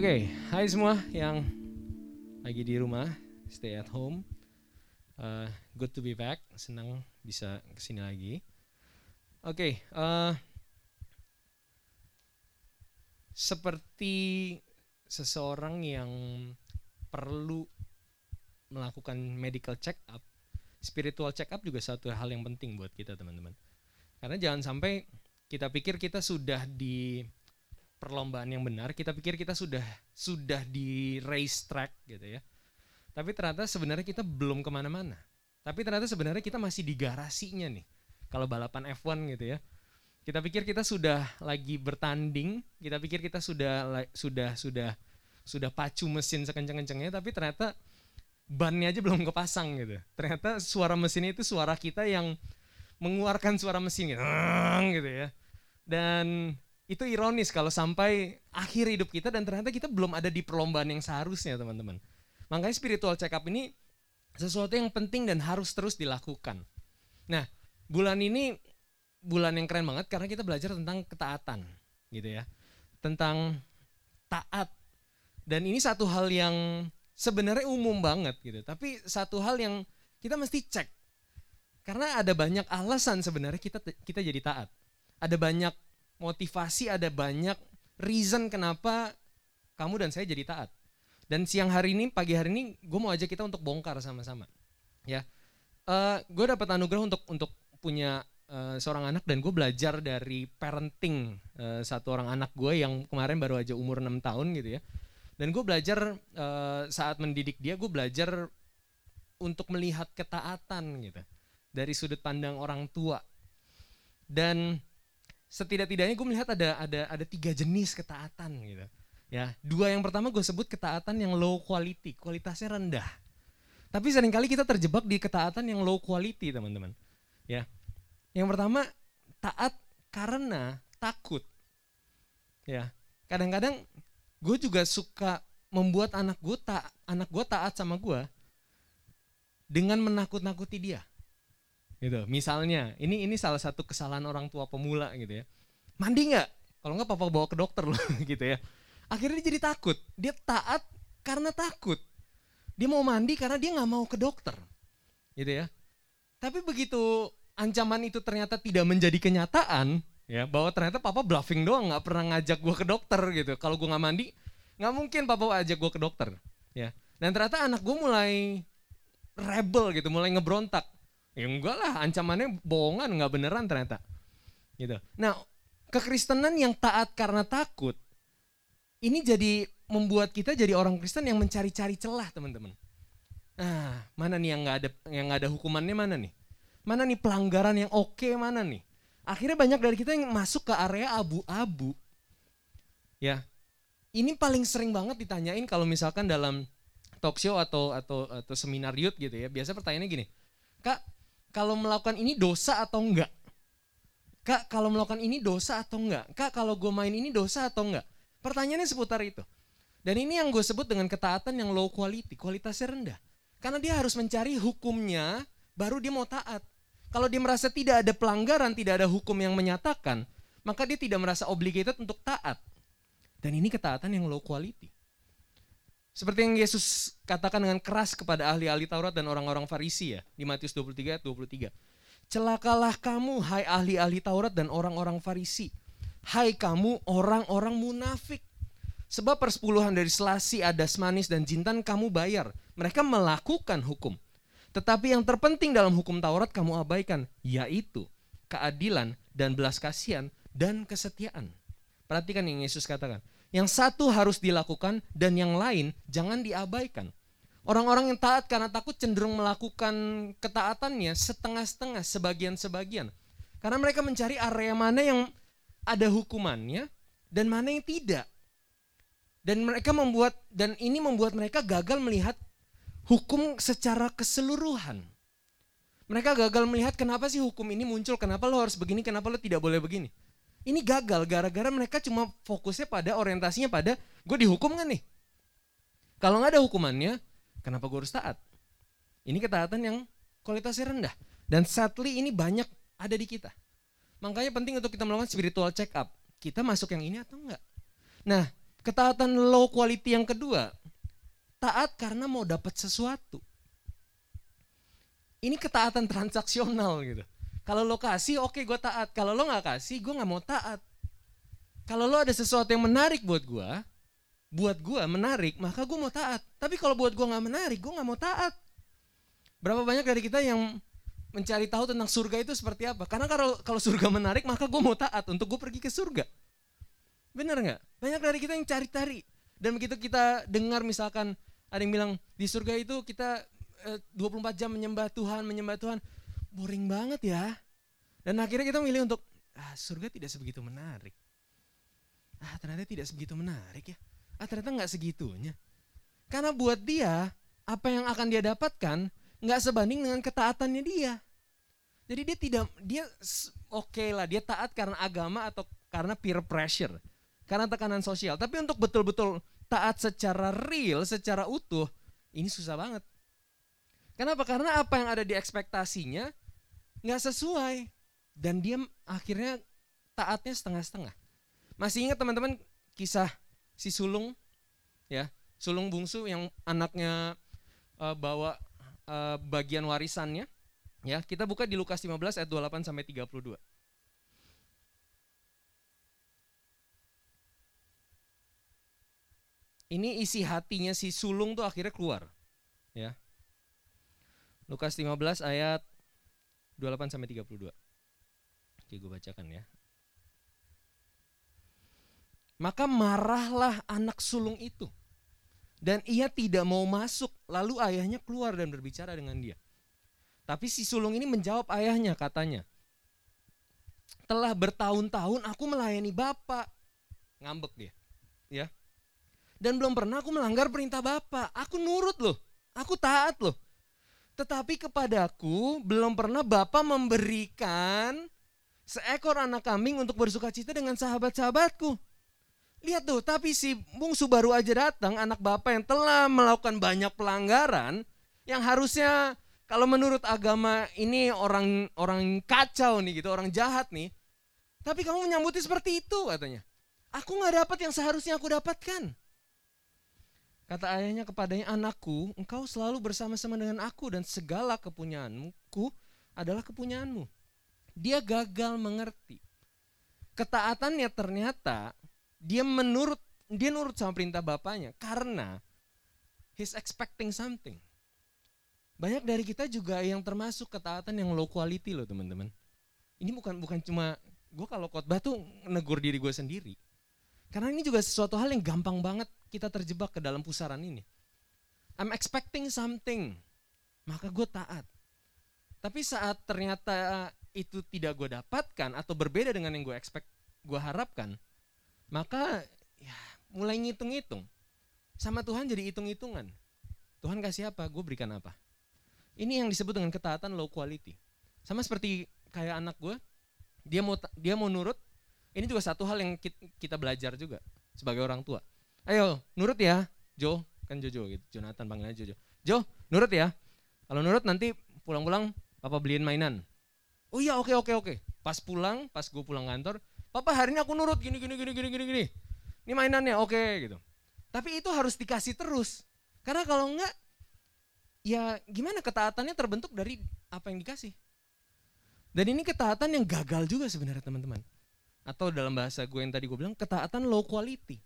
Oke, hai semua yang lagi di rumah, stay at home. Uh, good to be back, senang bisa ke sini lagi. Oke, uh, seperti seseorang yang perlu melakukan medical check up, spiritual check up juga satu hal yang penting buat kita teman-teman. Karena jangan sampai kita pikir kita sudah di perlombaan yang benar, kita pikir kita sudah sudah di race track gitu ya. Tapi ternyata sebenarnya kita belum ke mana-mana. Tapi ternyata sebenarnya kita masih di garasinya nih. Kalau balapan F1 gitu ya. Kita pikir kita sudah lagi bertanding, kita pikir kita sudah sudah sudah sudah pacu mesin sekencang-kencangnya, tapi ternyata bannya aja belum kepasang gitu. Ternyata suara mesin itu suara kita yang mengeluarkan suara mesin gitu, gitu ya. Dan itu ironis kalau sampai akhir hidup kita dan ternyata kita belum ada di perlombaan yang seharusnya teman-teman. Makanya spiritual check up ini sesuatu yang penting dan harus terus dilakukan. Nah, bulan ini bulan yang keren banget karena kita belajar tentang ketaatan gitu ya. Tentang taat. Dan ini satu hal yang sebenarnya umum banget gitu, tapi satu hal yang kita mesti cek. Karena ada banyak alasan sebenarnya kita kita jadi taat. Ada banyak motivasi, ada banyak reason kenapa kamu dan saya jadi taat. Dan siang hari ini, pagi hari ini, gue mau ajak kita untuk bongkar sama-sama. Ya, uh, gue dapat anugerah untuk untuk punya uh, seorang anak dan gue belajar dari parenting uh, satu orang anak gue yang kemarin baru aja umur 6 tahun gitu ya. Dan gue belajar uh, saat mendidik dia, gue belajar untuk melihat ketaatan gitu dari sudut pandang orang tua. Dan setidak-tidaknya gue melihat ada ada ada tiga jenis ketaatan gitu. Ya dua yang pertama gue sebut ketaatan yang low quality kualitasnya rendah. Tapi sering kali kita terjebak di ketaatan yang low quality teman-teman. Ya yang pertama taat karena takut. Ya kadang-kadang gue juga suka membuat anak gue tak anak gue taat sama gue dengan menakut-nakuti dia gitu. Misalnya ini ini salah satu kesalahan orang tua pemula gitu ya. Mandi nggak? Kalau nggak papa bawa ke dokter loh gitu ya. Akhirnya dia jadi takut. Dia taat karena takut. Dia mau mandi karena dia nggak mau ke dokter gitu ya. Tapi begitu ancaman itu ternyata tidak menjadi kenyataan ya bahwa ternyata papa bluffing doang nggak pernah ngajak gue ke dokter gitu. Kalau gue nggak mandi nggak mungkin papa ajak gue ke dokter ya. Dan ternyata anak gue mulai rebel gitu mulai ngebrontak Ya enggak lah, ancamannya bohongan, nggak beneran ternyata. Gitu. Nah, kekristenan yang taat karena takut, ini jadi membuat kita jadi orang Kristen yang mencari-cari celah, teman-teman. Nah, mana nih yang nggak ada yang nggak ada hukumannya mana nih? Mana nih pelanggaran yang oke okay, mana nih? Akhirnya banyak dari kita yang masuk ke area abu-abu. Ya, ini paling sering banget ditanyain kalau misalkan dalam talk show atau atau atau seminar youth gitu ya. Biasa pertanyaannya gini, kak kalau melakukan ini dosa atau enggak? Kak, kalau melakukan ini dosa atau enggak? Kak, kalau gue main ini dosa atau enggak? Pertanyaannya seputar itu. Dan ini yang gue sebut dengan ketaatan yang low quality, kualitasnya rendah. Karena dia harus mencari hukumnya, baru dia mau taat. Kalau dia merasa tidak ada pelanggaran, tidak ada hukum yang menyatakan, maka dia tidak merasa obligated untuk taat. Dan ini ketaatan yang low quality. Seperti yang Yesus katakan dengan keras kepada ahli-ahli Taurat dan orang-orang Farisi ya, di Matius 23 ayat 23. Celakalah kamu hai ahli-ahli Taurat dan orang-orang Farisi. Hai kamu orang-orang munafik. Sebab persepuluhan dari selasi, adas manis, dan jintan kamu bayar. Mereka melakukan hukum. Tetapi yang terpenting dalam hukum Taurat kamu abaikan, yaitu keadilan dan belas kasihan dan kesetiaan. Perhatikan yang Yesus katakan. Yang satu harus dilakukan dan yang lain jangan diabaikan. Orang-orang yang taat karena takut cenderung melakukan ketaatannya setengah-setengah, sebagian-sebagian. Karena mereka mencari area mana yang ada hukumannya dan mana yang tidak. Dan mereka membuat dan ini membuat mereka gagal melihat hukum secara keseluruhan. Mereka gagal melihat kenapa sih hukum ini muncul, kenapa lo harus begini, kenapa lo tidak boleh begini. Ini gagal gara-gara mereka cuma fokusnya pada orientasinya pada gue dihukum kan nih. Kalau nggak ada hukumannya, kenapa gue harus taat? Ini ketaatan yang kualitasnya rendah. Dan sadly ini banyak ada di kita. Makanya penting untuk kita melakukan spiritual check up. Kita masuk yang ini atau enggak? Nah, ketaatan low quality yang kedua, taat karena mau dapat sesuatu. Ini ketaatan transaksional gitu. Kalau lo kasih, oke okay, gue taat. Kalau lo nggak kasih, gue nggak mau taat. Kalau lo ada sesuatu yang menarik buat gue, buat gue menarik, maka gue mau taat. Tapi kalau buat gue nggak menarik, gue nggak mau taat. Berapa banyak dari kita yang mencari tahu tentang surga itu seperti apa? Karena kalau kalau surga menarik, maka gue mau taat untuk gue pergi ke surga. Bener nggak? Banyak dari kita yang cari-cari. Dan begitu kita dengar misalkan ada yang bilang di surga itu kita 24 eh, jam menyembah Tuhan, menyembah Tuhan. Boring banget ya. Dan akhirnya kita memilih untuk ah, surga tidak sebegitu menarik. Ah ternyata tidak sebegitu menarik ya. Ah ternyata nggak segitunya. Karena buat dia apa yang akan dia dapatkan nggak sebanding dengan ketaatannya dia. Jadi dia tidak dia oke okay lah dia taat karena agama atau karena peer pressure karena tekanan sosial. Tapi untuk betul-betul taat secara real, secara utuh, ini susah banget. Kenapa? Karena apa yang ada di ekspektasinya nggak sesuai. Dan dia akhirnya taatnya setengah-setengah. Masih ingat teman-teman kisah si sulung? ya Sulung bungsu yang anaknya uh, bawa uh, bagian warisannya. Ya, kita buka di Lukas 15 ayat 28 sampai 32. ini isi hatinya si sulung tuh akhirnya keluar. Ya. Lukas 15 ayat 28 sampai 32. Oke, gue bacakan ya. Maka marahlah anak sulung itu. Dan ia tidak mau masuk, lalu ayahnya keluar dan berbicara dengan dia. Tapi si sulung ini menjawab ayahnya, katanya, telah bertahun-tahun aku melayani bapak. Ngambek dia. Ya, dan belum pernah aku melanggar perintah Bapak. Aku nurut loh. Aku taat loh. Tetapi kepadaku belum pernah Bapak memberikan seekor anak kambing untuk bersuka cita dengan sahabat-sahabatku. Lihat tuh, tapi si bungsu baru aja datang, anak bapak yang telah melakukan banyak pelanggaran, yang harusnya kalau menurut agama ini orang orang kacau nih gitu, orang jahat nih. Tapi kamu menyambuti seperti itu katanya. Aku nggak dapat yang seharusnya aku dapatkan. Kata ayahnya kepadanya, anakku, engkau selalu bersama-sama dengan aku dan segala kepunyaanku adalah kepunyaanmu. Dia gagal mengerti. Ketaatannya ternyata dia menurut dia nurut sama perintah bapaknya karena he's expecting something. Banyak dari kita juga yang termasuk ketaatan yang low quality loh teman-teman. Ini bukan bukan cuma gue kalau khotbah tuh negur diri gue sendiri. Karena ini juga sesuatu hal yang gampang banget kita terjebak ke dalam pusaran ini. I'm expecting something, maka gue taat. Tapi saat ternyata itu tidak gue dapatkan atau berbeda dengan yang gue expect, gue harapkan, maka ya mulai ngitung-ngitung. Sama Tuhan jadi hitung-hitungan. Tuhan kasih apa, gue berikan apa. Ini yang disebut dengan ketaatan low quality. Sama seperti kayak anak gue, dia mau dia mau nurut. Ini juga satu hal yang kita belajar juga sebagai orang tua. Ayo, nurut ya, Jo. Kan Jojo gitu. Jonathan panggilannya Jojo. Jo, nurut ya. Kalau nurut nanti pulang-pulang papa beliin mainan. Oh iya, oke oke oke. Pas pulang, pas gue pulang kantor, papa hari ini aku nurut gini gini gini gini gini gini. Ini mainannya, oke gitu. Tapi itu harus dikasih terus. Karena kalau enggak, ya gimana ketaatannya terbentuk dari apa yang dikasih. Dan ini ketaatan yang gagal juga sebenarnya teman-teman. Atau dalam bahasa gue yang tadi gue bilang, ketaatan low quality.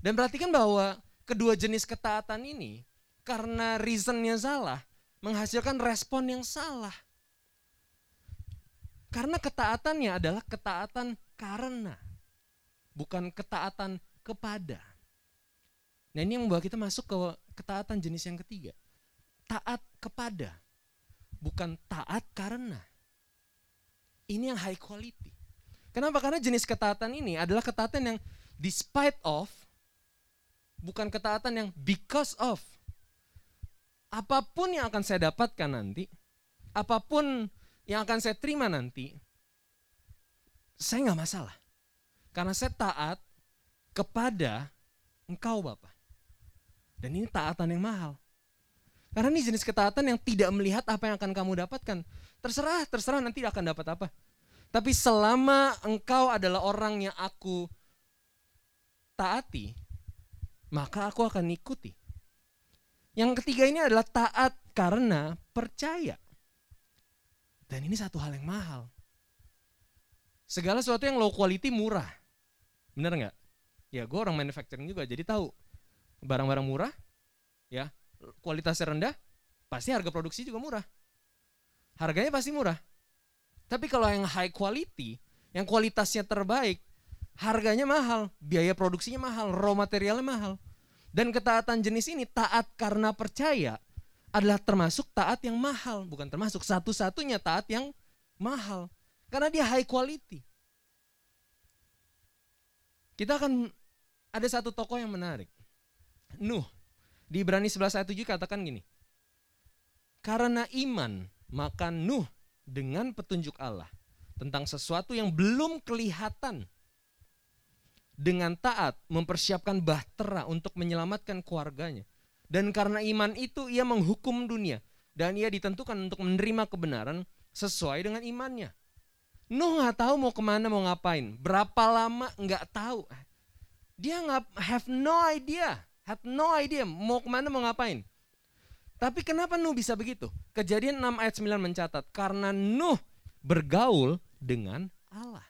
Dan perhatikan bahwa kedua jenis ketaatan ini karena reasonnya salah menghasilkan respon yang salah. Karena ketaatannya adalah ketaatan karena bukan ketaatan kepada. Nah ini yang membawa kita masuk ke ketaatan jenis yang ketiga. Taat kepada, bukan taat karena. Ini yang high quality. Kenapa? Karena jenis ketaatan ini adalah ketaatan yang despite of bukan ketaatan yang because of. Apa pun yang akan saya dapatkan nanti, apa pun yang akan saya terima nanti, saya nggak masalah. Karena saya taat kepada engkau Bapak. Dan ini taatan yang mahal. Karena ini jenis ketaatan yang tidak melihat apa yang akan kamu dapatkan. Terserah, terserah nanti akan dapat apa. Tapi selama engkau adalah orang yang aku taati, maka aku akan ikuti. Yang ketiga ini adalah taat karena percaya. Dan ini satu hal yang mahal. Segala sesuatu yang low quality murah. Bener nggak? Ya gue orang manufacturing juga jadi tahu. Barang-barang murah, ya kualitasnya rendah, pasti harga produksi juga murah. Harganya pasti murah. Tapi kalau yang high quality, yang kualitasnya terbaik, harganya mahal, biaya produksinya mahal, raw materialnya mahal. Dan ketaatan jenis ini taat karena percaya adalah termasuk taat yang mahal, bukan termasuk satu-satunya taat yang mahal. Karena dia high quality. Kita akan ada satu tokoh yang menarik. Nuh. Di Ibrani 11 ayat 7 katakan gini. Karena iman, maka Nuh dengan petunjuk Allah tentang sesuatu yang belum kelihatan dengan taat mempersiapkan bahtera untuk menyelamatkan keluarganya. Dan karena iman itu ia menghukum dunia dan ia ditentukan untuk menerima kebenaran sesuai dengan imannya. Nuh nggak tahu mau ke mana mau ngapain, berapa lama nggak tahu. Dia nggak have no idea, had no idea mau ke mana mau ngapain. Tapi kenapa Nuh bisa begitu? Kejadian 6 ayat 9 mencatat karena Nuh bergaul dengan Allah.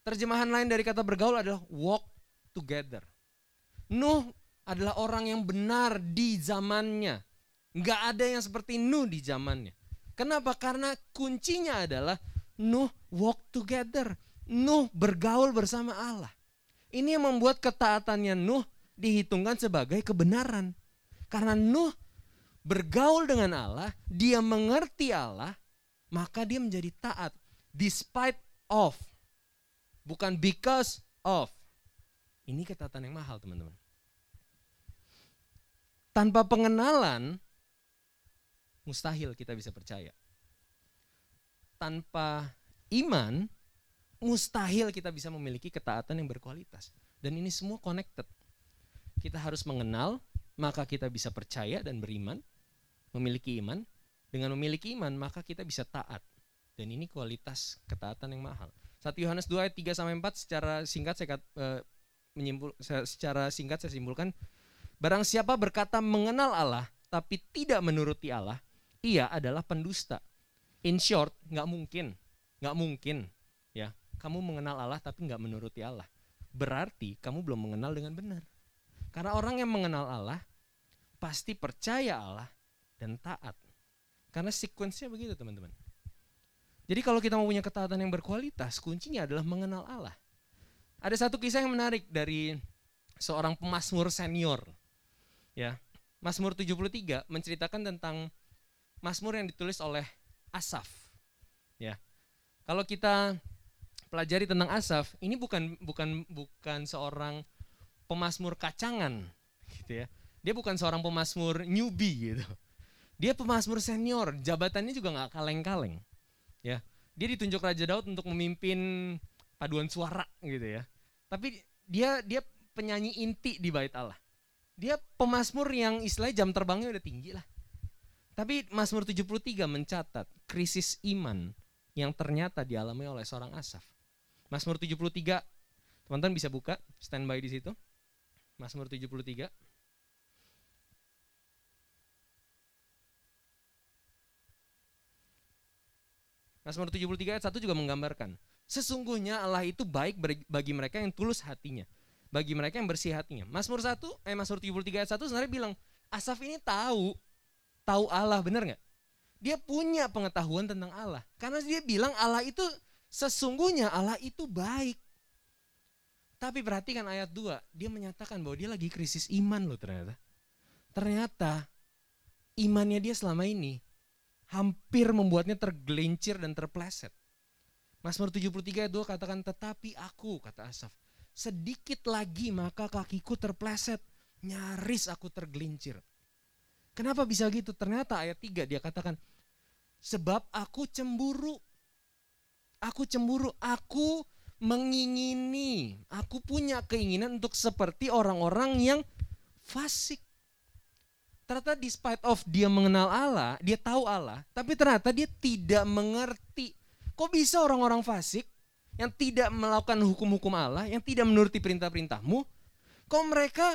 Terjemahan lain dari kata bergaul adalah walk together. Nuh adalah orang yang benar di zamannya. Nggak ada yang seperti Nuh di zamannya. Kenapa? Karena kuncinya adalah Nuh walk together. Nuh bergaul bersama Allah. Ini yang membuat ketaatannya Nuh dihitungkan sebagai kebenaran. Karena Nuh bergaul dengan Allah, dia mengerti Allah, maka dia menjadi taat despite of bukan because of. Ini ketatan yang mahal, teman-teman. Tanpa pengenalan, mustahil kita bisa percaya. Tanpa iman, mustahil kita bisa memiliki ketaatan yang berkualitas. Dan ini semua connected. Kita harus mengenal, maka kita bisa percaya dan beriman, memiliki iman. Dengan memiliki iman, maka kita bisa taat. Dan ini kualitas ketaatan yang mahal. 1 Yohanes 2 ayat 3 sampai 4 secara singkat saya uh, menyimpul secara singkat saya simpulkan barang siapa berkata mengenal Allah tapi tidak menuruti Allah, ia adalah pendusta. In short, nggak mungkin, nggak mungkin, ya. Kamu mengenal Allah tapi nggak menuruti Allah. Berarti kamu belum mengenal dengan benar. Karena orang yang mengenal Allah pasti percaya Allah dan taat. Karena sequence-nya begitu teman-teman. Jadi kalau kita mau punya ketaatan yang berkualitas, kuncinya adalah mengenal Allah. Ada satu kisah yang menarik dari seorang pemasmur senior. Ya. Mazmur 73 menceritakan tentang Mazmur yang ditulis oleh Asaf. Ya. Kalau kita pelajari tentang Asaf, ini bukan bukan bukan seorang pemasmur kacangan gitu ya. Dia bukan seorang pemasmur newbie gitu. Dia pemasmur senior, jabatannya juga nggak kaleng-kaleng ya. Dia ditunjuk Raja Daud untuk memimpin paduan suara gitu ya. Tapi dia dia penyanyi inti di bait Allah. Dia pemasmur yang istilahnya jam terbangnya udah tinggi lah. Tapi Mazmur 73 mencatat krisis iman yang ternyata dialami oleh seorang Asaf. Mazmur 73 teman-teman bisa buka standby di situ. Mazmur 73 Mazmur 73 ayat 1 juga menggambarkan. Sesungguhnya Allah itu baik bagi mereka yang tulus hatinya. Bagi mereka yang bersih hatinya. Mazmur 1, eh Mazmur 73 ayat 1 sebenarnya bilang, Asaf ini tahu, tahu Allah, benar nggak? Dia punya pengetahuan tentang Allah. Karena dia bilang Allah itu, sesungguhnya Allah itu baik. Tapi perhatikan ayat 2, dia menyatakan bahwa dia lagi krisis iman loh ternyata. Ternyata imannya dia selama ini hampir membuatnya tergelincir dan terpleset. Mazmur 73 ayat 2 katakan tetapi aku kata Asaf sedikit lagi maka kakiku terpleset, nyaris aku tergelincir. Kenapa bisa gitu? Ternyata ayat 3 dia katakan, sebab aku cemburu. Aku cemburu, aku mengingini, aku punya keinginan untuk seperti orang-orang yang fasik. Ternyata despite of dia mengenal Allah, dia tahu Allah, tapi ternyata dia tidak mengerti. Kok bisa orang-orang fasik yang tidak melakukan hukum-hukum Allah, yang tidak menuruti perintah-perintahmu, kok mereka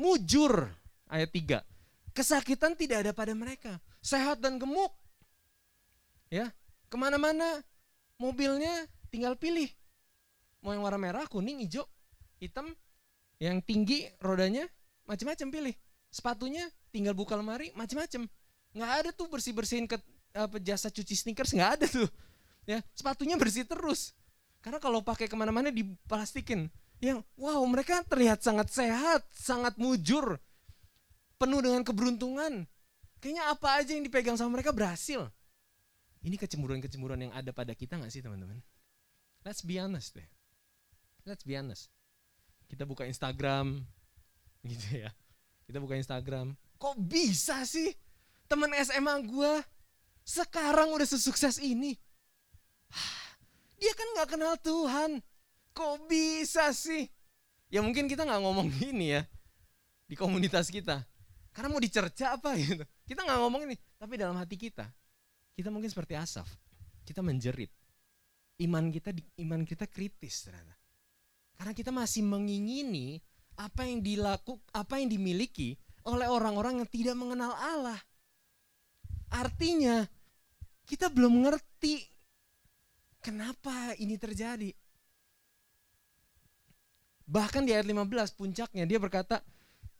mujur ayat 3 kesakitan tidak ada pada mereka. Sehat dan gemuk. Ya, ke mana-mana mobilnya tinggal pilih. Mau yang warna merah, kuning, hijau, hitam, yang tinggi rodanya macam-macam pilih. Sepatunya tinggal buka lemari macam-macam. Nggak ada tuh bersih-bersihin ke apa, jasa cuci sneakers nggak ada tuh. Ya, sepatunya bersih terus. Karena kalau pakai ke mana-mana diplastikin. Yang wow mereka terlihat sangat sehat, sangat mujur, penuh dengan keberuntungan. Kayaknya apa aja yang dipegang sama mereka berhasil. Ini kecemburuan-kecemburuan yang ada pada kita gak sih teman-teman? Let's be honest deh. Let's be honest. Kita buka Instagram, gitu ya. Kita buka Instagram. Kok bisa sih teman SMA gue sekarang udah sesukses ini? Dia kan gak kenal Tuhan. Kok bisa sih? Ya mungkin kita gak ngomong gini ya di komunitas kita. Karena mau dicerca apa gitu. Kita nggak ngomong ini, tapi dalam hati kita, kita mungkin seperti Asaf. Kita menjerit. Iman kita iman kita kritis ternyata. Karena kita masih mengingini apa yang dilaku, apa yang dimiliki oleh orang-orang yang tidak mengenal Allah. Artinya kita belum ngerti kenapa ini terjadi. Bahkan di ayat 15 puncaknya dia berkata,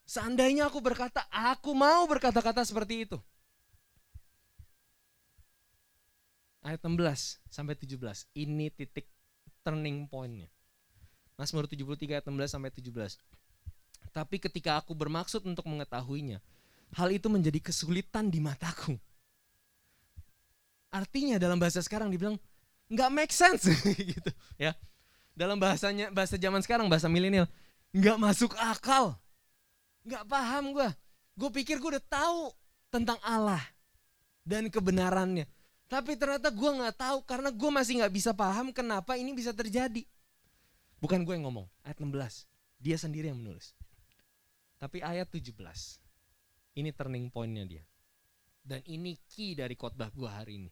Seandainya aku berkata, aku mau berkata-kata seperti itu. Ayat 16 sampai 17. Ini titik turning pointnya. Mazmur 73 ayat 16 sampai 17. Tapi ketika aku bermaksud untuk mengetahuinya, hal itu menjadi kesulitan di mataku. Artinya dalam bahasa sekarang dibilang nggak make sense gitu ya. Dalam bahasanya bahasa zaman sekarang bahasa milenial nggak masuk akal Gak paham gue. Gue pikir gue udah tahu tentang Allah dan kebenarannya. Tapi ternyata gue gak tahu karena gue masih gak bisa paham kenapa ini bisa terjadi. Bukan gue yang ngomong, ayat 16. Dia sendiri yang menulis. Tapi ayat 17, ini turning pointnya dia. Dan ini key dari khotbah gue hari ini.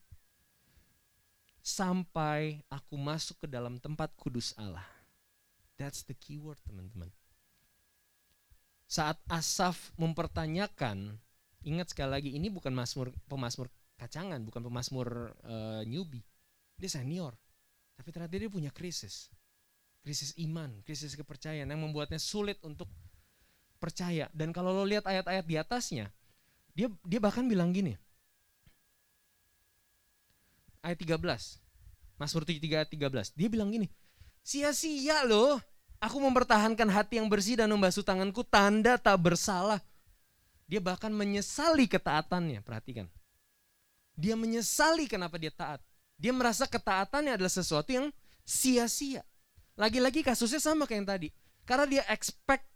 Sampai aku masuk ke dalam tempat kudus Allah. That's the keyword teman-teman saat Asaf mempertanyakan, ingat sekali lagi ini bukan masmur pemasmur kacangan, bukan pemasmur uh, newbie. Dia senior. Tapi ternyata dia punya krisis. Krisis iman, krisis kepercayaan yang membuatnya sulit untuk percaya. Dan kalau lo lihat ayat-ayat di atasnya, dia dia bahkan bilang gini. Ayat 13. Mazmur 73 ayat 13. Dia bilang gini, sia-sia loh Aku mempertahankan hati yang bersih dan membasuh tanganku tanda tak bersalah. Dia bahkan menyesali ketaatannya, perhatikan. Dia menyesali kenapa dia taat. Dia merasa ketaatannya adalah sesuatu yang sia-sia. Lagi-lagi kasusnya sama kayak yang tadi. Karena dia expect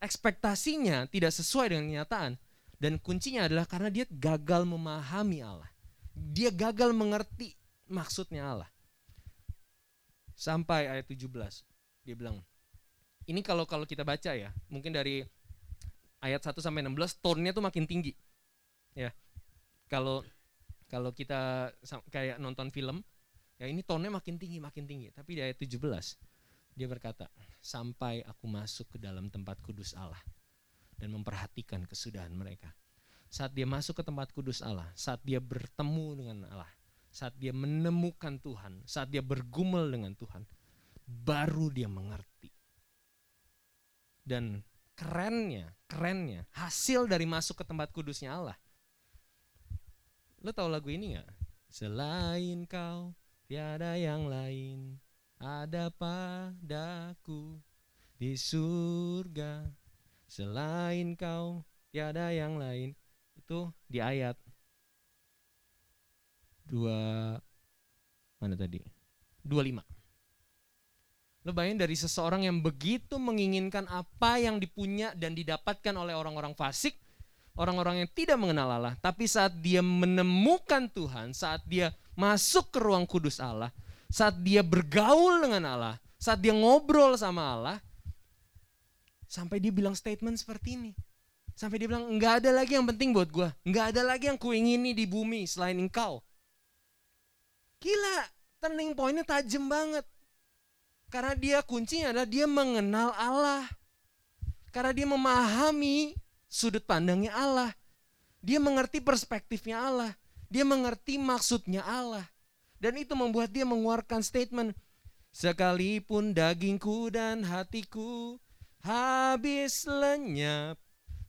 ekspektasinya tidak sesuai dengan kenyataan. Dan kuncinya adalah karena dia gagal memahami Allah. Dia gagal mengerti maksudnya Allah. Sampai ayat 17 dia bilang ini kalau kalau kita baca ya mungkin dari ayat 1 sampai 16 tone-nya tuh makin tinggi ya kalau kalau kita kayak nonton film ya ini tone-nya makin tinggi makin tinggi tapi di ayat 17 dia berkata sampai aku masuk ke dalam tempat kudus Allah dan memperhatikan kesudahan mereka saat dia masuk ke tempat kudus Allah saat dia bertemu dengan Allah saat dia menemukan Tuhan saat dia bergumul dengan Tuhan baru dia mengerti. Dan kerennya, kerennya, hasil dari masuk ke tempat kudusnya Allah. Lo tau lagu ini gak? Selain kau, tiada yang lain, ada padaku di surga. Selain kau, tiada yang lain. Itu di ayat dua mana tadi? 25. Lo bayangin dari seseorang yang begitu menginginkan apa yang dipunya dan didapatkan oleh orang-orang fasik, orang-orang yang tidak mengenal Allah. Tapi saat dia menemukan Tuhan, saat dia masuk ke ruang kudus Allah, saat dia bergaul dengan Allah, saat dia ngobrol sama Allah, sampai dia bilang statement seperti ini. Sampai dia bilang, nggak ada lagi yang penting buat gue. Nggak ada lagi yang kuingini di bumi selain engkau. Gila, turning pointnya tajam banget. Karena dia kuncinya adalah dia mengenal Allah. Karena dia memahami sudut pandangnya Allah. Dia mengerti perspektifnya Allah. Dia mengerti maksudnya Allah. Dan itu membuat dia mengeluarkan statement. Sekalipun dagingku dan hatiku habis lenyap.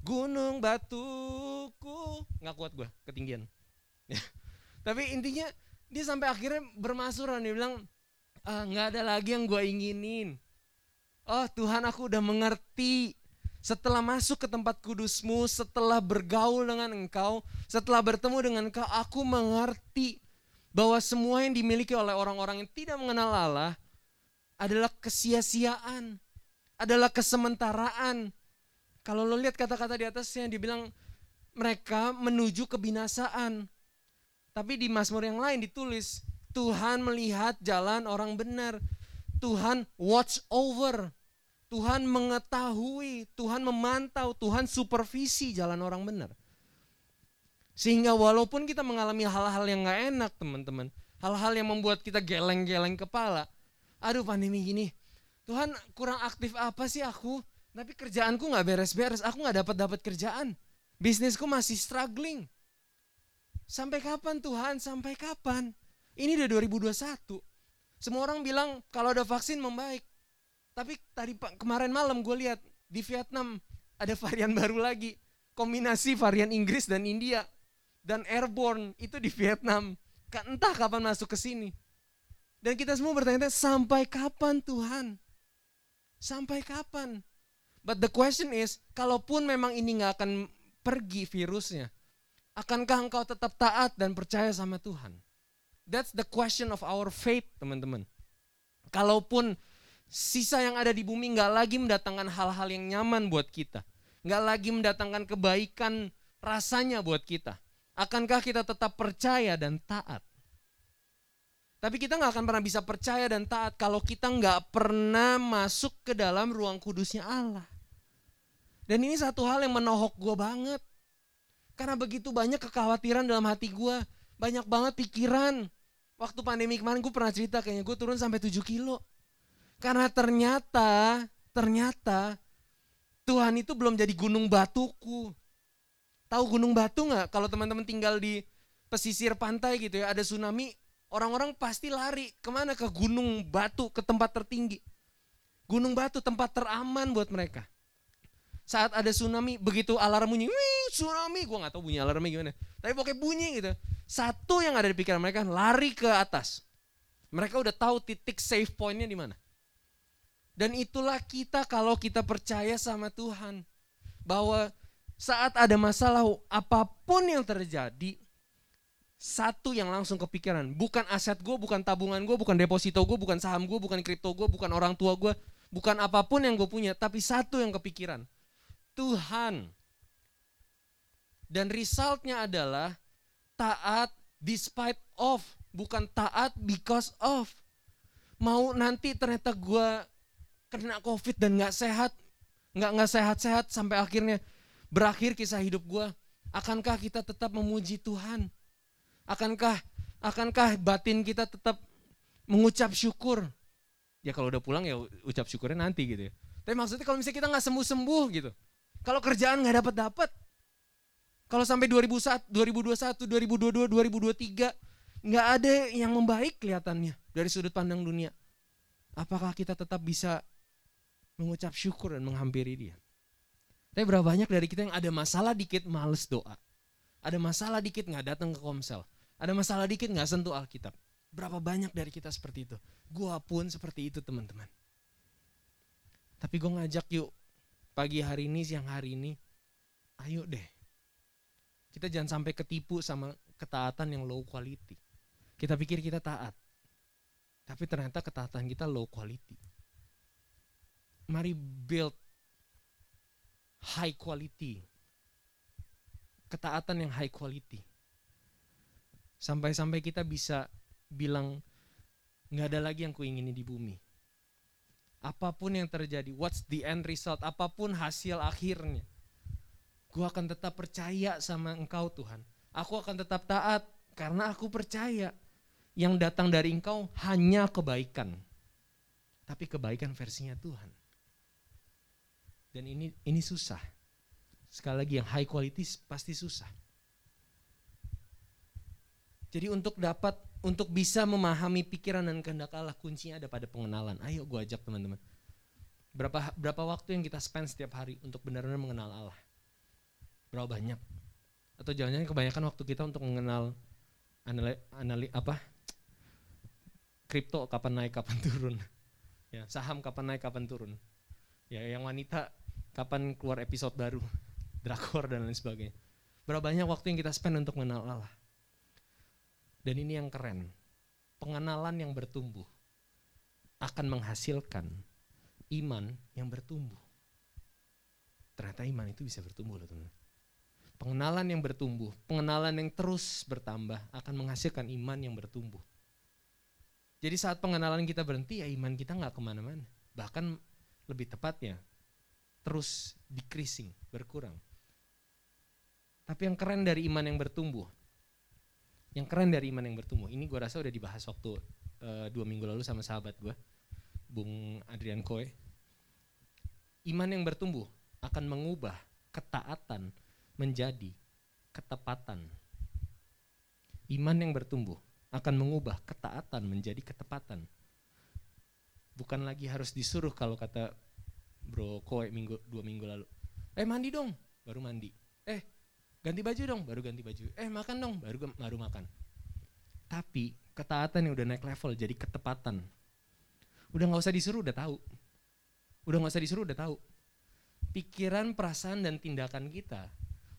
Gunung batuku. Nggak kuat gue, ketinggian. Tapi intinya dia sampai akhirnya bermasuran. Dia bilang, ah, nggak ada lagi yang gue inginin. Oh Tuhan aku udah mengerti. Setelah masuk ke tempat kudusmu, setelah bergaul dengan engkau, setelah bertemu dengan engkau, aku mengerti bahwa semua yang dimiliki oleh orang-orang yang tidak mengenal Allah adalah kesia-siaan, adalah kesementaraan. Kalau lo lihat kata-kata di atasnya, dibilang mereka menuju kebinasaan. Tapi di Mazmur yang lain ditulis, Tuhan melihat jalan orang benar. Tuhan watch over. Tuhan mengetahui, Tuhan memantau, Tuhan supervisi jalan orang benar. Sehingga walaupun kita mengalami hal-hal yang gak enak teman-teman. Hal-hal yang membuat kita geleng-geleng kepala. Aduh pandemi gini, Tuhan kurang aktif apa sih aku? Tapi kerjaanku gak beres-beres, aku gak dapat dapat kerjaan. Bisnisku masih struggling. Sampai kapan Tuhan? Sampai kapan? Ini udah 2021. Semua orang bilang kalau ada vaksin membaik. Tapi tadi kemarin malam gue lihat di Vietnam ada varian baru lagi. Kombinasi varian Inggris dan India. Dan airborne itu di Vietnam. Entah kapan masuk ke sini. Dan kita semua bertanya sampai kapan Tuhan? Sampai kapan? But the question is, kalaupun memang ini nggak akan pergi virusnya, akankah engkau tetap taat dan percaya sama Tuhan? That's the question of our faith, teman-teman. Kalaupun sisa yang ada di bumi nggak lagi mendatangkan hal-hal yang nyaman buat kita, nggak lagi mendatangkan kebaikan rasanya buat kita, akankah kita tetap percaya dan taat? Tapi kita nggak akan pernah bisa percaya dan taat kalau kita nggak pernah masuk ke dalam ruang kudusnya Allah. Dan ini satu hal yang menohok gue banget. Karena begitu banyak kekhawatiran dalam hati gue. Banyak banget pikiran. Waktu pandemi kemarin gue pernah cerita kayaknya gue turun sampai 7 kilo. Karena ternyata, ternyata Tuhan itu belum jadi gunung batuku. Tahu gunung batu nggak? Kalau teman-teman tinggal di pesisir pantai gitu ya, ada tsunami, orang-orang pasti lari ke mana? Ke gunung batu, ke tempat tertinggi. Gunung batu tempat teraman buat mereka. Saat ada tsunami, begitu alarm bunyi, wih tsunami, gue nggak tahu bunyi alarmnya gimana. Tapi pokoknya bunyi gitu. Satu yang ada di pikiran mereka lari ke atas. Mereka udah tahu titik safe pointnya di mana. Dan itulah kita kalau kita percaya sama Tuhan. Bahwa saat ada masalah apa pun yang terjadi, satu yang langsung kepikiran. Bukan aset gue, bukan tabungan gue, bukan deposito gue, bukan saham gue, bukan kripto gue, bukan orang tua gue, bukan apa pun yang gue punya. Tapi satu yang kepikiran. Tuhan. Dan resultnya adalah taat despite of, bukan taat because of. Mau nanti ternyata gue kena covid dan gak sehat, gak nggak sehat-sehat sampai akhirnya berakhir kisah hidup gue. Akankah kita tetap memuji Tuhan? Akankah akankah batin kita tetap mengucap syukur? Ya kalau udah pulang ya ucap syukurnya nanti gitu ya. Tapi maksudnya kalau misalnya kita nggak sembuh-sembuh gitu. Kalau kerjaan nggak dapat dapat, kalau sampai 2001, 2021, 2022, 2023 nggak ada yang membaik kelihatannya dari sudut pandang dunia. Apakah kita tetap bisa mengucap syukur dan menghampiri dia? Tapi berapa banyak dari kita yang ada masalah dikit males doa. Ada masalah dikit nggak datang ke komsel. Ada masalah dikit nggak sentuh Alkitab. Berapa banyak dari kita seperti itu? Gua pun seperti itu teman-teman. Tapi gue ngajak yuk pagi hari ini, siang hari ini, ayo deh kita jangan sampai ketipu sama ketaatan yang low quality. Kita pikir kita taat. Tapi ternyata ketaatan kita low quality. mari build high quality. Ketaatan yang high quality. Sampai-sampai kita bisa bilang nggak ada lagi yang kuingini di bumi. Apa pun yang terjadi, what's the end result, apa pun hasil akhirnya. Gue akan tetap percaya sama engkau Tuhan. Aku akan tetap taat karena aku percaya yang datang dari engkau hanya kebaikan. Tapi kebaikan versinya Tuhan. Dan ini ini susah. Sekali lagi yang high quality pasti susah. Jadi untuk dapat untuk bisa memahami pikiran dan kehendak Allah kuncinya ada pada pengenalan. Ayo gue ajak teman-teman. Berapa berapa waktu yang kita spend setiap hari untuk benar-benar mengenal Allah? Berapa banyak? Atau jangan-jangan kebanyakan waktu kita untuk mengenal anali, anali apa? Kripto kapan naik kapan turun. Ya, saham kapan naik kapan turun. Ya, yang wanita kapan keluar episode baru, drakor dan lain sebagainya. Berapa banyak waktu yang kita spend untuk mengenal Allah? Dan ini yang keren. Pengenalan yang bertumbuh akan menghasilkan iman yang bertumbuh. Ternyata iman itu bisa bertumbuh loh teman. Pengenalan yang bertumbuh, pengenalan yang terus bertambah akan menghasilkan iman yang bertumbuh. Jadi saat pengenalan kita berhenti ya iman kita nggak ke mana-mana. Bahkan lebih tepatnya terus decreasing, berkurang. Tapi yang keren dari iman yang bertumbuh yang keren dari iman yang bertumbuh ini gue rasa udah dibahas waktu uh, dua minggu lalu sama sahabat gue Bung Adrian Koe. Iman yang bertumbuh akan mengubah ketaatan menjadi ketepatan. Iman yang bertumbuh akan mengubah ketaatan menjadi ketepatan. Bukan lagi harus disuruh kalau kata bro Koe minggu dua minggu lalu? Eh mandi dong. Baru mandi. Eh ganti baju dong. Baru ganti baju. Eh makan dong. Baru baru makan. Tapi ketaatan yang udah naik level jadi ketepatan. Udah nggak usah disuruh udah tahu. Udah nggak usah disuruh udah tahu. Pikiran perasaan dan tindakan kita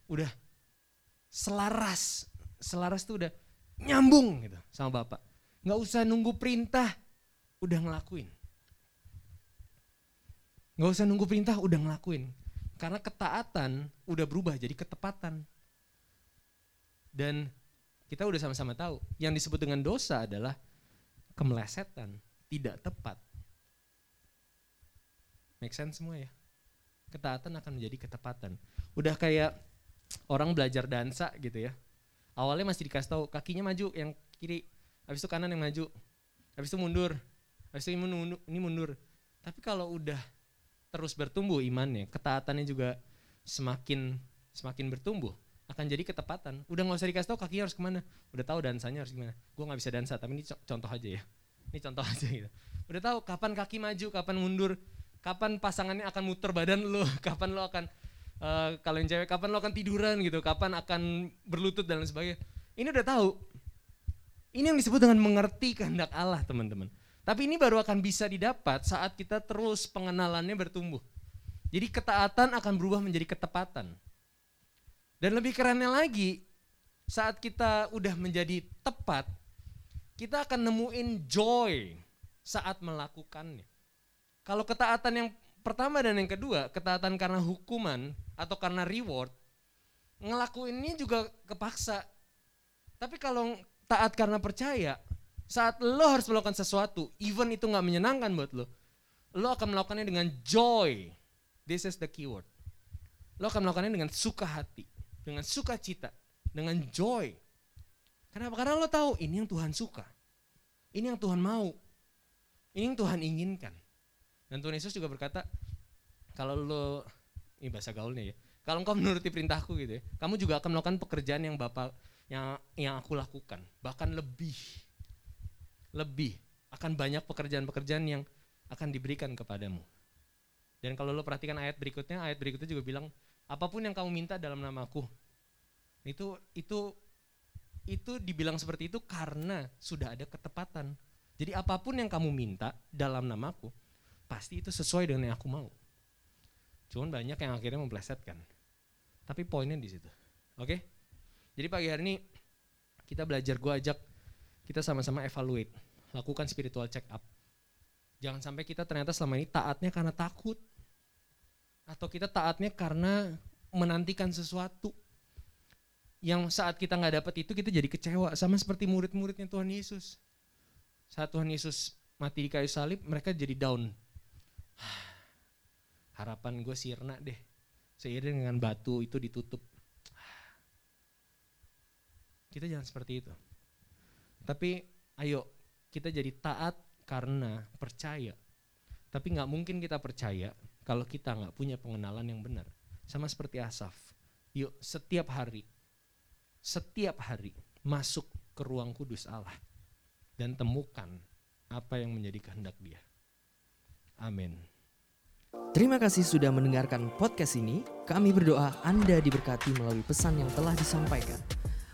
udah selaras. Selaras tuh udah nyambung gitu sama bapak. Nggak usah nunggu perintah udah ngelakuin nggak usah nunggu perintah udah ngelakuin karena ketaatan udah berubah jadi ketepatan dan kita udah sama-sama tahu, yang disebut dengan dosa adalah kemelesetan, tidak tepat. Make sense semua ya? Ketaatan akan menjadi ketepatan. Udah kayak orang belajar dansa gitu ya. Awalnya masih dikasih tahu kakinya maju yang kiri, habis itu kanan yang maju, habis itu mundur, habis itu ini mundur, ini mundur. Tapi kalau udah terus bertumbuh imannya, ketaatannya juga semakin semakin bertumbuh, akan jadi ketepatan. Udah nggak usah dikasih tahu kaki harus ke mana. Udah tahu dansanya harus gimana. Gue nggak bisa dansa, tapi ini contoh aja ya. Ini contoh aja gitu. Udah tahu kapan kaki maju, kapan mundur, kapan pasangannya akan muter badan lo, kapan lo akan uh, kalau yang cewek kapan lo akan tiduran gitu, kapan akan berlutut dan lain sebagainya. Ini udah tahu. Ini yang disebut dengan mengerti kehendak Allah, teman-teman. Tapi ini baru akan bisa didapat saat kita terus pengenalannya bertumbuh. Jadi ketaatan akan berubah menjadi ketepatan. Dan lebih kerennya lagi, saat kita udah menjadi tepat, kita akan nemuin joy saat melakukannya. Kalau ketaatan yang pertama dan yang kedua, ketaatan karena hukuman atau karena reward, ngelakuinnya juga kepaksa. Tapi kalau taat karena percaya, saat lo harus melakukan sesuatu, even itu nggak menyenangkan buat lo, lo akan melakukannya dengan joy. This is the keyword. Lo akan melakukannya dengan suka hati dengan sukacita, dengan joy. Kenapa? Karena lo tahu ini yang Tuhan suka. Ini yang Tuhan mau. Ini yang Tuhan inginkan. Dan Tuhan Yesus juga berkata, kalau lo, ini bahasa gaulnya ya, kalau engkau menuruti perintahku gitu ya, kamu juga akan melakukan pekerjaan yang Bapak yang yang aku lakukan, bahkan lebih. Lebih akan banyak pekerjaan-pekerjaan yang akan diberikan kepadamu. Dan kalau lo perhatikan ayat berikutnya, ayat berikutnya juga bilang apa pun yang kamu minta dalam namaku. Itu itu itu dibilang seperti itu karena sudah ada ketepatan. Jadi apa pun yang kamu minta dalam namaku pasti itu sesuai dengan yang aku mau. Cuman banyak yang akhirnya memplesetkan tapi poinnya di situ. Oke? Jadi pagi hari ini kita belajar gue ajak kita sama-sama evaluate lakukan spiritual check up Jangan sampai kita ternyata selama ini taatnya karena takut. Atau kita taatnya karena menantikan sesuatu. Yang saat kita nggak dapat itu kita jadi kecewa. Sama seperti murid-muridnya Tuhan Yesus. Saat Tuhan Yesus mati di kayu salib mereka jadi down. Harapan gue sirna deh. Seiring dengan batu itu ditutup. Kita jangan seperti itu. Tapi ayo kita jadi taat karena percaya. Tapi nggak mungkin kita percaya kalau kita nggak punya pengenalan yang benar. Sama seperti Asaf. Yuk setiap hari, setiap hari masuk ke ruang kudus Allah dan temukan apa yang menjadi kehendak Dia. Amin. Terima kasih sudah mendengarkan podcast ini. Kami berdoa Anda diberkati melalui pesan yang telah disampaikan.